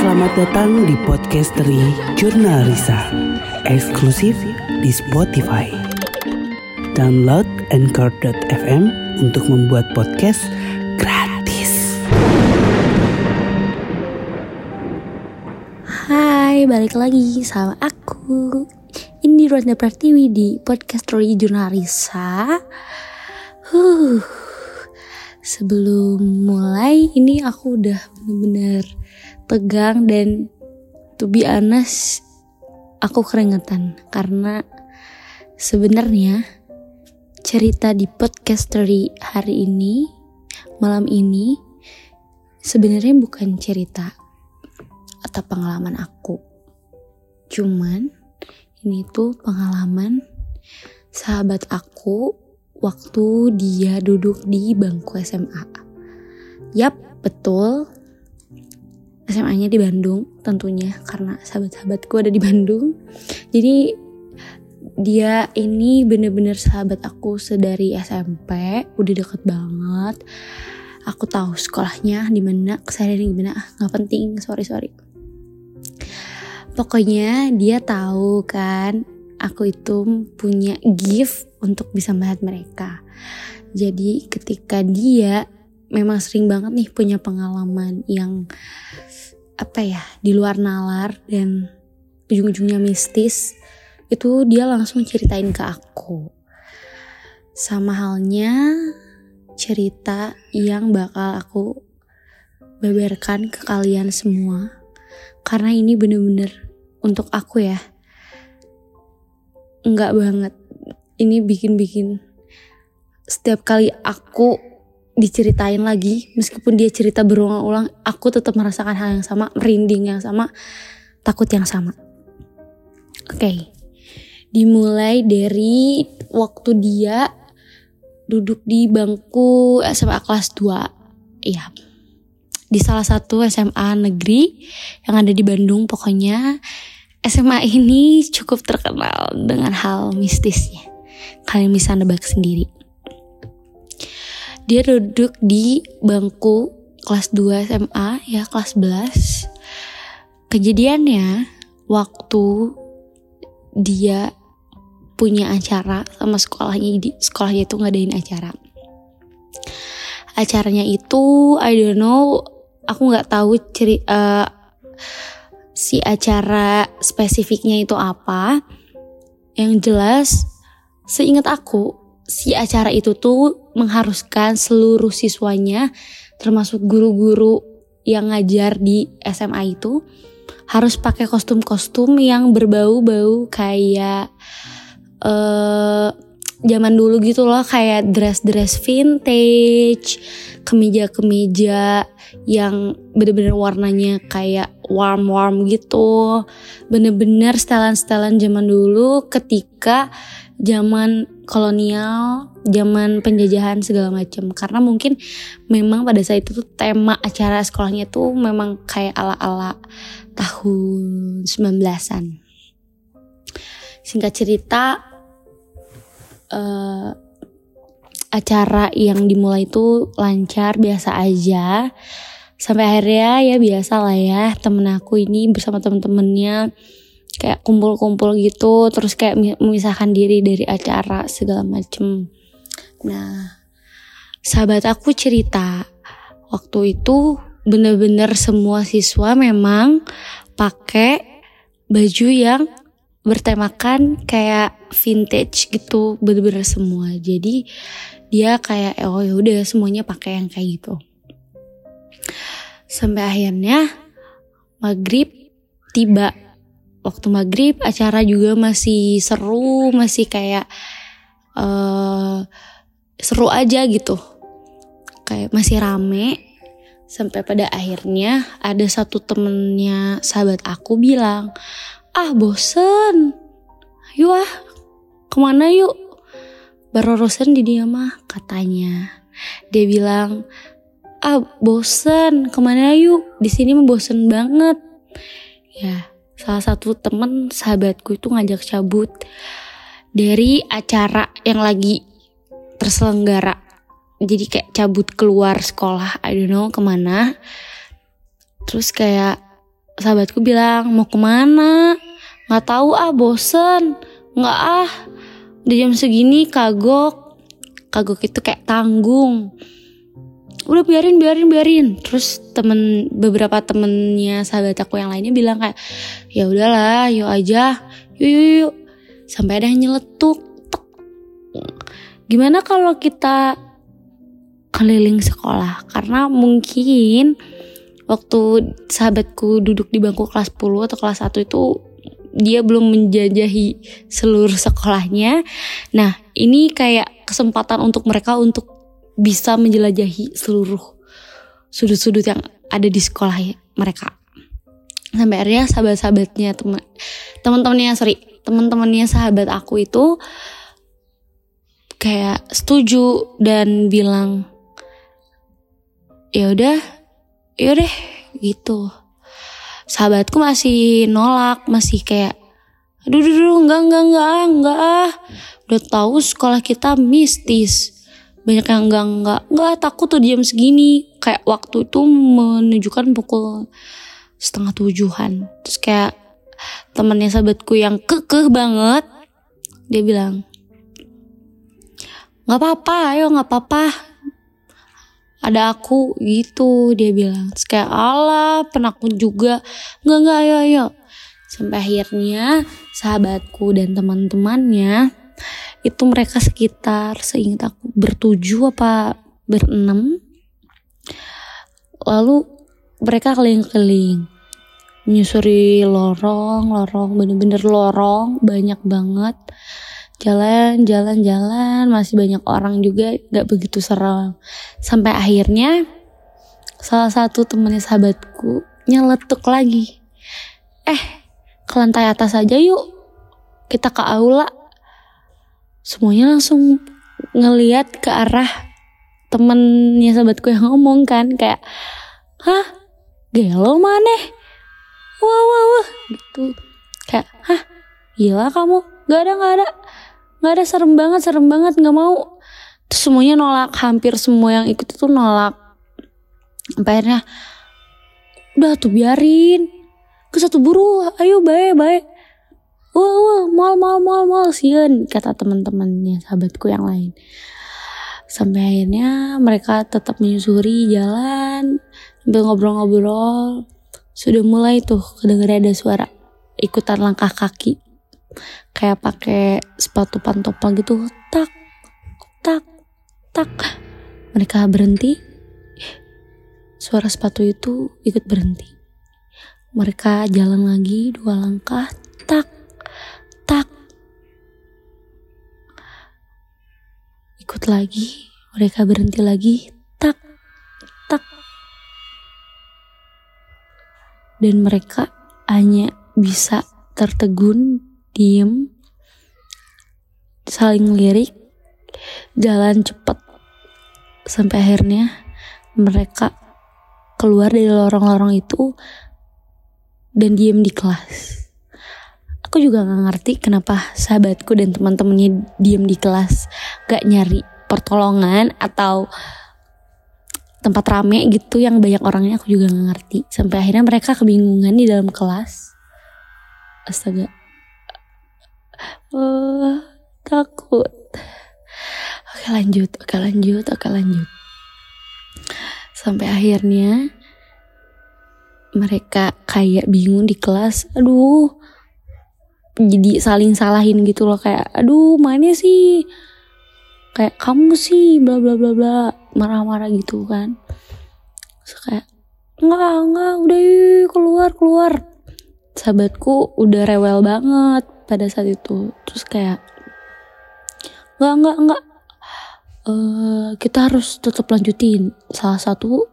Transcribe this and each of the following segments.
Selamat datang di Podcastery Jurnal Risa Eksklusif di Spotify. Download Anchor.fm untuk membuat podcast gratis. Hai, balik lagi sama aku. Indi Rwanda Pratiwi di Podcastery Jurnal Risa. Huh, sebelum mulai ini aku udah bener-bener tegang dan to be honest aku keringetan karena sebenarnya cerita di podcastery hari ini malam ini sebenarnya bukan cerita atau pengalaman aku cuman ini tuh pengalaman sahabat aku waktu dia duduk di bangku SMA. Yap, betul. SMA-nya di Bandung tentunya karena sahabat-sahabatku ada di Bandung. Jadi dia ini bener-bener sahabat aku sedari SMP, udah deket banget. Aku tahu sekolahnya di mana, keseharian gimana, ah nggak penting, sorry sorry. Pokoknya dia tahu kan aku itu punya gift untuk bisa melihat mereka. Jadi ketika dia memang sering banget nih punya pengalaman yang apa ya di luar nalar dan ujung-ujungnya mistis, itu dia langsung ceritain ke aku. Sama halnya cerita yang bakal aku beberkan ke kalian semua. Karena ini bener-bener untuk aku ya enggak banget ini bikin-bikin setiap kali aku diceritain lagi meskipun dia cerita berulang-ulang aku tetap merasakan hal yang sama merinding yang sama takut yang sama oke okay. dimulai dari waktu dia duduk di bangku SMA kelas 2 iya di salah satu SMA negeri yang ada di Bandung pokoknya SMA ini cukup terkenal dengan hal mistisnya. Kalian bisa nebak sendiri. Dia duduk di bangku kelas 2 SMA ya kelas 11. Kejadiannya waktu dia punya acara sama sekolahnya di sekolahnya itu ngadain acara. Acaranya itu I don't know aku nggak tahu ceri uh, si acara spesifiknya itu apa. Yang jelas, seingat aku, si acara itu tuh mengharuskan seluruh siswanya, termasuk guru-guru yang ngajar di SMA itu, harus pakai kostum-kostum yang berbau-bau kayak uh, zaman dulu gitu loh kayak dress-dress vintage, kemeja-kemeja yang bener-bener warnanya kayak warm-warm gitu. Bener-bener setelan-setelan zaman dulu ketika zaman kolonial, zaman penjajahan segala macam. Karena mungkin memang pada saat itu tuh tema acara sekolahnya tuh memang kayak ala-ala tahun 19-an. Singkat cerita, uh, acara yang dimulai itu lancar biasa aja sampai akhirnya ya biasa lah ya temen aku ini bersama temen-temennya kayak kumpul-kumpul gitu terus kayak memisahkan diri dari acara segala macem. Nah sahabat aku cerita waktu itu bener-bener semua siswa memang pakai baju yang bertemakan kayak vintage gitu bener-bener semua. Jadi dia kayak oh ya udah semuanya pakai yang kayak gitu. Sampai akhirnya maghrib tiba waktu maghrib acara juga masih seru masih kayak uh, seru aja gitu. Kayak masih rame. Sampai pada akhirnya ada satu temennya sahabat aku bilang ah bosen. Yuk ah ke mana yuk? Berorosan di dia mah katanya. Dia bilang ah bosen. Ke mana yuk? Di sini mah bosen banget. Ya salah satu temen sahabatku itu ngajak cabut dari acara yang lagi terselenggara. Jadi kayak cabut keluar sekolah I don't know ke mana. Terus kayak sahabatku bilang mau ke mana? Nggak tahu ah bosen. Nggak ah di jam segini kagok. Kagok itu kayak tanggung udah biarin biarin biarin. Terus temen beberapa temennya sahabat aku yang lainnya bilang kayak ya udahlah yuk aja. Yuk yuk yuk. Sampai ada yang nyeletuk. Tek. gimana kalau kita keliling sekolah? Karena mungkin waktu sahabatku duduk di bangku kelas 10 atau kelas 1 itu dia belum menjajahi seluruh sekolahnya. Nah, ini kayak kesempatan untuk mereka untuk bisa menjelajahi seluruh sudut-sudut yang ada di sekolah ya, mereka. Sampai akhirnya sahabat-sahabatnya teman teman-temannya sorry teman-temannya sahabat aku itu kayak setuju dan bilang ya udah ya deh gitu. Sahabatku masih nolak masih kayak aduh aduh, aduh enggak enggak enggak enggak ah. Udah tahu sekolah kita mistis banyak yang enggak enggak enggak takut tuh jam segini. Kayak waktu itu menunjukkan pukul setengah tujuhan. Terus kayak temennya sahabatku yang kekeh banget dia bilang nggak apa-apa ayo nggak apa-apa. Ada aku gitu dia bilang. Terus kayak Allah penakut juga. Nggak nggak ayo ayo. Sampai akhirnya sahabatku dan teman-temannya itu mereka sekitar seingat aku bertujuh apa berenam. Lalu mereka keliling-keliling menyusuri lorong lorong bener-bener lorong banyak banget. Jalan jalan jalan masih banyak orang juga gak begitu serem sampai akhirnya salah satu temennya sahabatku nyeletuk lagi. Eh ke lantai atas aja yuk kita ke aula semuanya langsung ngeliat ke arah temennya sahabatku yang ngomong kan kayak hah? Gelo maneh? Wah wah wah gitu. Kayak hah? Gila kamu? Gak ada gak ada. Nggak ada serem banget serem banget nggak mau. Terus semuanya nolak hampir semua yang ikut itu nolak. Sampai akhirnya udah tuh biarin. Ke satu buru ayo baik baik wah wah mal mal mal mal sian kata teman-temannya sahabatku yang lain. Sampai akhirnya mereka tetap menyusuri jalan sambil ngobrol-ngobrol. Sudah mulai tuh kedengeran ada suara ikutan langkah kaki. Kayak pakai sepatu pantopel gitu. Tak tak tak. Mereka berhenti. Suara sepatu itu ikut berhenti. Mereka jalan lagi dua langkah. Tak tak ikut lagi mereka berhenti lagi tak tak. Dan mereka hanya bisa tertegun diem saling lirik jalan cepet sampai akhirnya mereka keluar dari lorong-lorong itu dan diem di kelas aku juga gak ngerti kenapa sahabatku dan teman-temannya diem di kelas gak nyari pertolongan atau tempat rame gitu yang banyak orangnya aku juga gak ngerti. Sampai akhirnya mereka kebingungan di dalam kelas. Astaga. Uh, takut. Oke lanjut oke lanjut oke lanjut. Sampai akhirnya mereka kayak bingung di kelas. Aduh jadi saling salahin gitu loh. Kayak aduh mana sih? Kayak kamu sih bla bla bla bla marah-marah gitu kan. Terus kayak enggak enggak udah yuk, keluar keluar. Sahabatku udah rewel banget pada saat itu. Terus kayak nggak nggak nggak uh, kita harus tetap lanjutin. Salah satu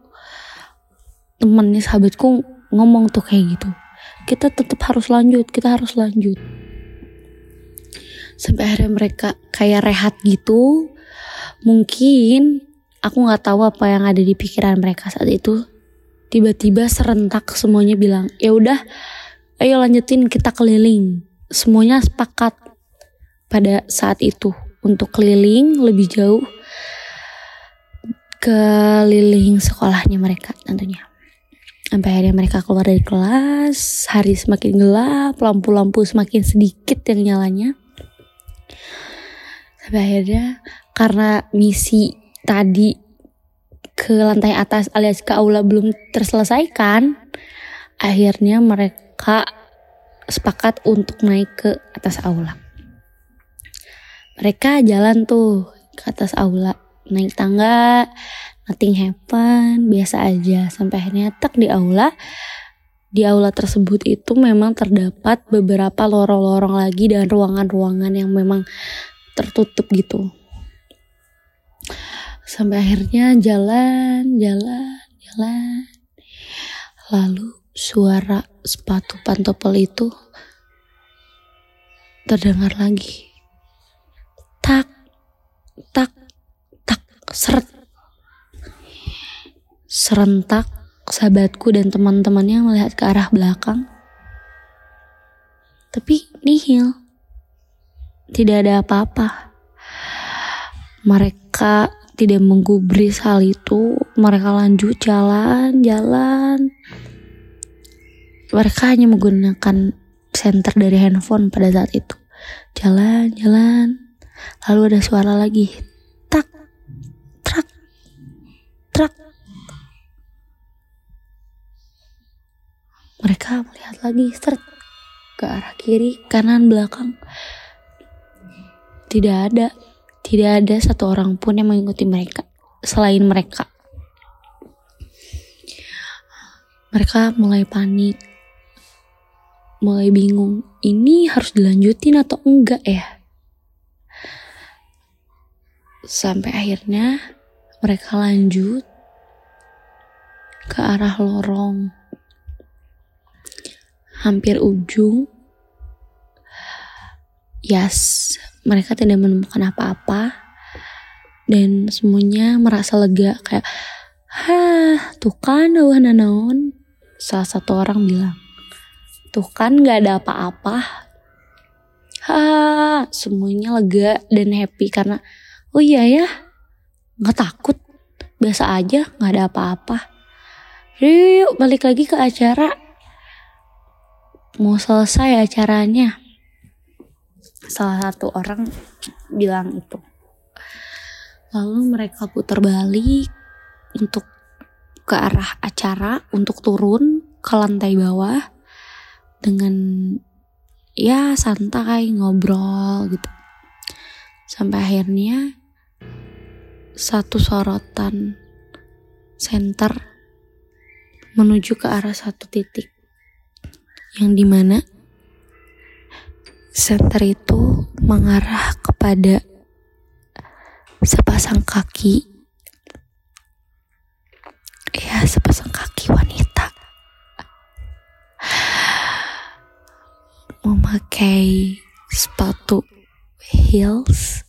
temennya sahabatku ngomong tuh kayak gitu kita tetap harus lanjut kita harus lanjut. Sampai akhirnya mereka kayak rehat gitu. Mungkin aku nggak tahu apa yang ada di pikiran mereka saat itu. Tiba-tiba serentak semuanya bilang ya udah ayo lanjutin kita keliling. Semuanya sepakat pada saat itu. Untuk keliling lebih jauh keliling sekolahnya mereka tentunya. Sampai akhirnya mereka keluar dari kelas, hari semakin gelap, lampu-lampu semakin sedikit yang nyalanya. Sampai akhirnya karena misi tadi ke lantai atas alias ke aula belum terselesaikan, akhirnya mereka sepakat untuk naik ke atas aula. Mereka jalan tuh ke atas aula, naik tangga, nothing happen, biasa aja. Sampai akhirnya tak di aula, di aula tersebut itu memang terdapat beberapa lorong-lorong lagi dan ruangan-ruangan yang memang tertutup gitu. Sampai akhirnya jalan, jalan, jalan. Lalu suara sepatu pantopel itu terdengar lagi. Tak, tak, tak, seret. Serentak sahabatku dan teman-temannya melihat ke arah belakang. Tapi nihil. Tidak ada apa-apa. Mereka tidak menggubris hal itu. Mereka lanjut jalan, jalan. Mereka hanya menggunakan senter dari handphone pada saat itu. Jalan, jalan. Lalu ada suara lagi. Tak, trak, trak. Melihat lagi seret ke arah kiri, kanan, belakang. Tidak ada, tidak ada satu orang pun yang mengikuti mereka selain mereka. Mereka mulai panik, mulai bingung. Ini harus dilanjutin atau enggak ya? Sampai akhirnya mereka lanjut ke arah lorong hampir ujung. Yes, mereka tidak menemukan apa-apa. Dan semuanya merasa lega kayak hah tuh kan wah nanaon salah satu orang bilang tuh kan nggak ada apa-apa. Hah semuanya lega dan happy karena oh iya ya nggak takut. Biasa aja nggak ada apa-apa. Yuk balik lagi ke acara mau selesai acaranya. Salah satu orang bilang itu. Lalu mereka putar balik untuk ke arah acara untuk turun ke lantai bawah dengan ya santai ngobrol gitu. Sampai akhirnya satu sorotan center menuju ke arah satu titik yang di mana center itu mengarah kepada sepasang kaki. Ya sepasang kaki wanita. Memakai sepatu heels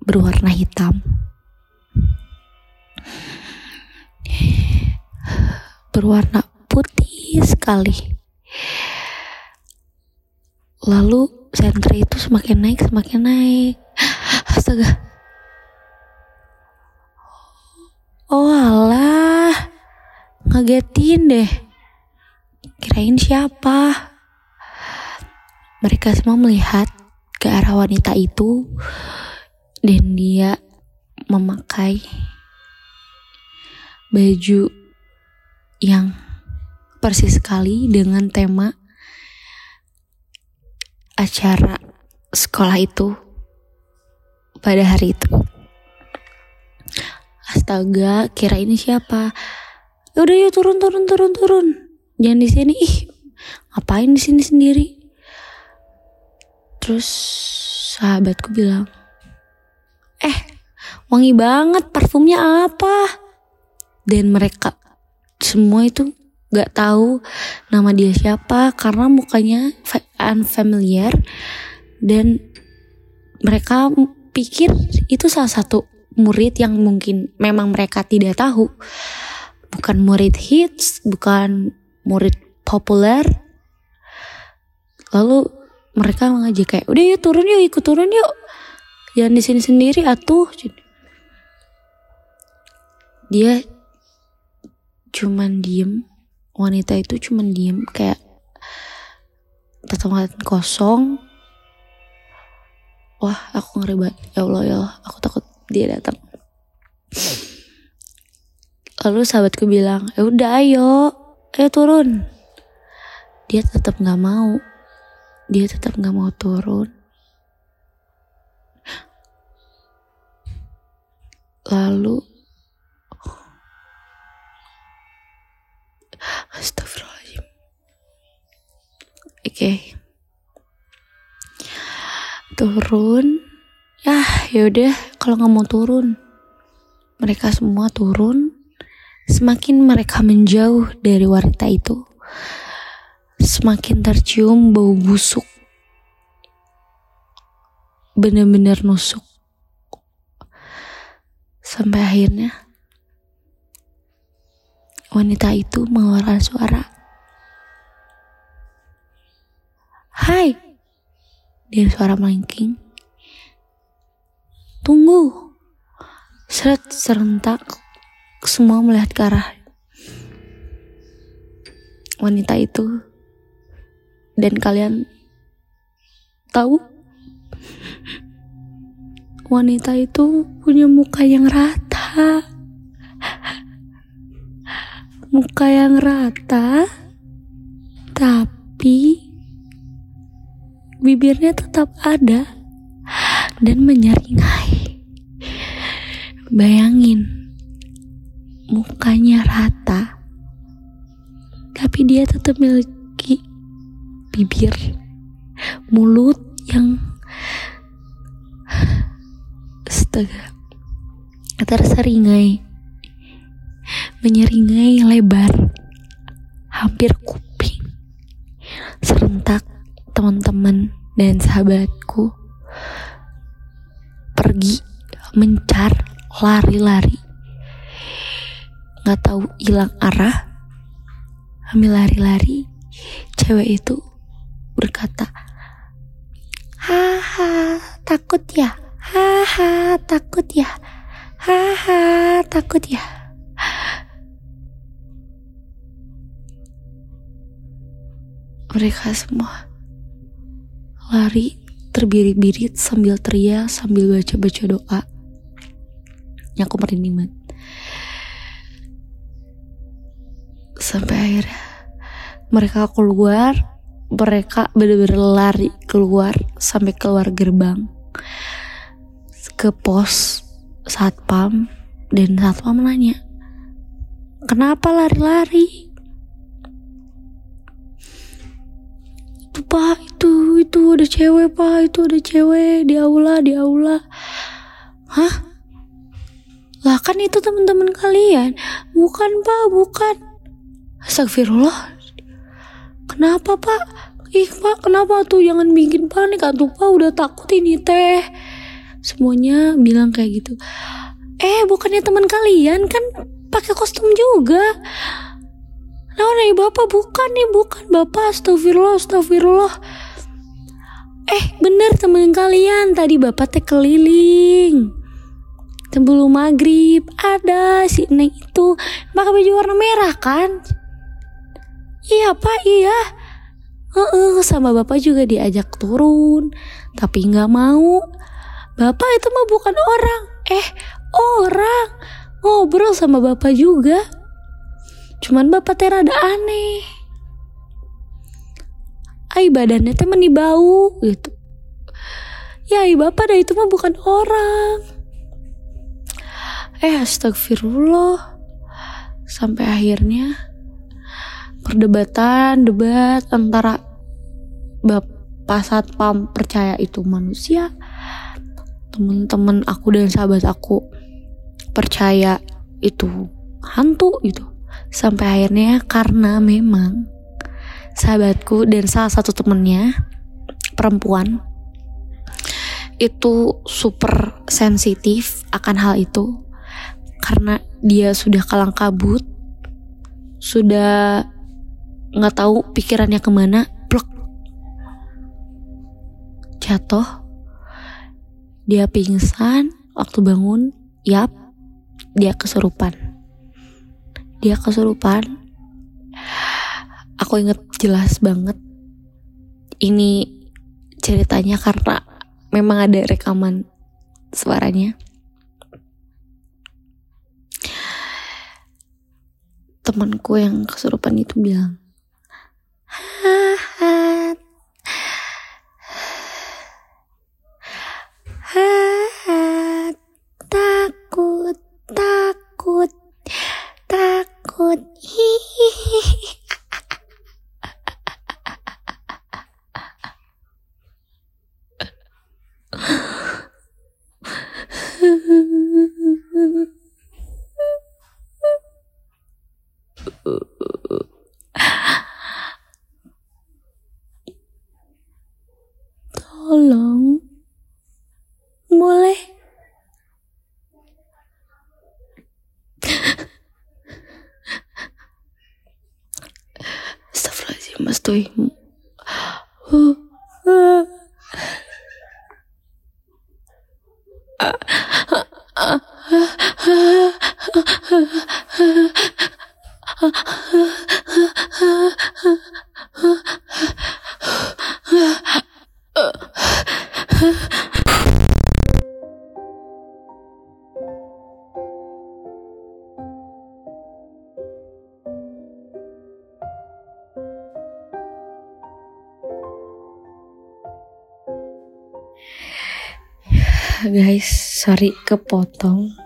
berwarna hitam. Berwarna putih sekali lalu senter itu semakin naik semakin naik. Astaga. Oh alah. Ngagetin deh. Kirain siapa? Mereka semua melihat ke arah wanita itu. Dan dia memakai baju yang persis sekali dengan tema acara sekolah itu pada hari itu. Astaga, kira ini siapa? Ya udah yuk turun turun turun turun. Jangan di sini. Ih, ngapain di sini sendiri? Terus sahabatku bilang, "Eh, wangi banget parfumnya apa?" Dan mereka semua itu gak tahu nama dia siapa karena mukanya unfamiliar dan mereka pikir itu salah satu murid yang mungkin memang mereka tidak tahu. Bukan murid hits bukan murid populer. Lalu mereka mengajak kayak udah yuk turun yuk ikut turun yuk. Jangan di sini sendiri atuh. Dia cuman diem wanita itu cuman diem kayak tatapan kosong. Wah aku ngeri banget. Ya Allah ya Allah aku takut dia datang. Lalu sahabatku bilang ya udah ayo ayo turun. Dia tetap nggak mau. Dia tetap nggak mau turun. Lalu Astagfirullahaladzim. Oke. Turun. Ya yaudah Kalau nggak mau turun Mereka semua turun. Semakin mereka menjauh dari wanita itu Semakin tercium bau busuk. Bener-bener nusuk. Sampai akhirnya wanita itu mengeluarkan suara. Hai, dengan suara melengking. Tunggu. Seret serentak, semua melihat ke arah wanita itu. Dan kalian tahu? Wanita itu punya muka yang rata muka yang rata, tapi bibirnya tetap ada dan menyeringai. Bayangin, mukanya rata, tapi dia tetap memiliki bibir, mulut yang astaga terseringai menyeringai lebar hampir kuping. Serentak teman-teman dan sahabatku pergi mencar lari-lari. Nggak tahu hilang arah ambil lari-lari. Cewek itu berkata haha takut ya? Haha takut ya? Haha takut ya Mereka semua lari terbirit-birit sambil teriak sambil baca-baca doa. Yang aku merinding banget. Sampai akhirnya mereka keluar, mereka bener-bener lari keluar sampai keluar gerbang ke pos satpam dan satpam nanya kenapa lari-lari pak itu itu ada cewek pak. Itu ada cewek. Di aula di aula. Hah? Lah kan itu teman-teman kalian. Bukan pak bukan. Astagfirullah. Kenapa pak? Ih pak kenapa tuh? Jangan bikin panik. Atuh pak udah takut ini teh. Semuanya bilang kayak gitu. Eh bukannya teman kalian? Kan pakai kostum juga Nah, nih bapak bukan nih bukan. Bapak astagfirullah astagfirullah. Eh bener temen kalian tadi bapak teh keliling. Sebelum maghrib ada si Neng itu. Pakai baju warna merah kan? Iya pak iya. Uh, sama bapak juga diajak turun. Tapi nggak mau. Bapak itu mah bukan orang. Eh orang. Ngobrol sama bapak juga Cuman bapak teh rada aneh. Ai badannya teh meni bau gitu. Ya ai bapak dah itu mah bukan orang. Eh astagfirullah. Sampai akhirnya perdebatan debat antara bapak satpam percaya itu manusia temen-temen aku dan sahabat aku percaya itu hantu gitu Sampai akhirnya karena memang sahabatku dan salah satu temennya perempuan itu super sensitif akan hal itu. Karena dia sudah kalang kabut sudah nggak tahu pikirannya ke mana plek jatuh. Dia pingsan waktu bangun yap dia kesurupan dia kesurupan. Aku inget jelas banget ini ceritanya karena memang ada rekaman suaranya. Temanku yang kesurupan itu bilang Hahat Takut Takut Takut Hihihi Tolong Boleh Astagfirullahaladzim sorry kepotong.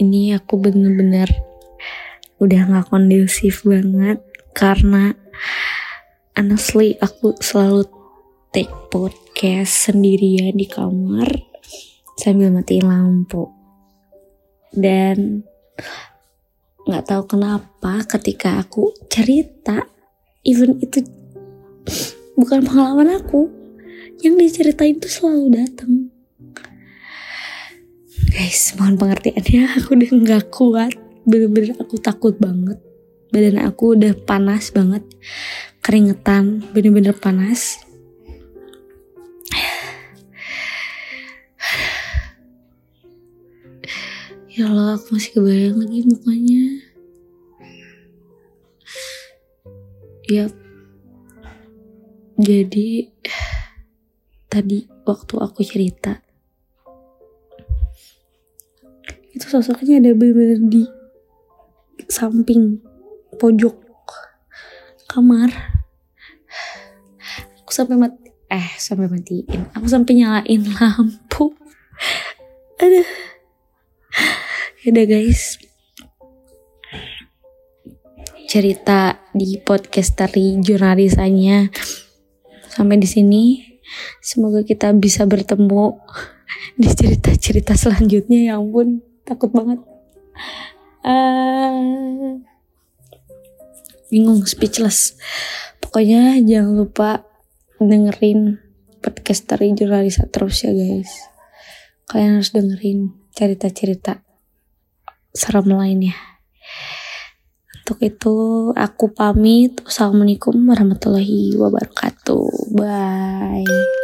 Ini aku bener-bener Udah gak kondusif banget Karena Honestly aku selalu Take podcast sendirian di kamar Sambil matiin lampu. Dan Gak tahu kenapa ketika aku cerita Even itu Bukan pengalaman aku Yang diceritain tuh selalu datang Guys, mohon pengertiannya aku udah nggak kuat. Bener-bener aku takut banget. Badan aku udah panas banget. Keringetan, bener-bener panas. Ya Allah, aku masih kebayang lagi mukanya. Ya. Jadi tadi waktu aku cerita itu sosoknya ada bener-bener di samping pojok kamar. Aku sampai mati eh sampai matiin. Aku sampai nyalain lampu. Ada udah guys. Cerita di podcast dari jurnalisanya sampai di sini. Semoga kita bisa bertemu di cerita-cerita selanjutnya. Ya ampun takut banget. Uh, bingung speechless. Pokoknya jangan lupa dengerin podcast dari jurnalisa terus ya guys. Kalian harus dengerin cerita-cerita serem lainnya. Untuk itu aku pamit. Assalamualaikum warahmatullahi wabarakatuh. Bye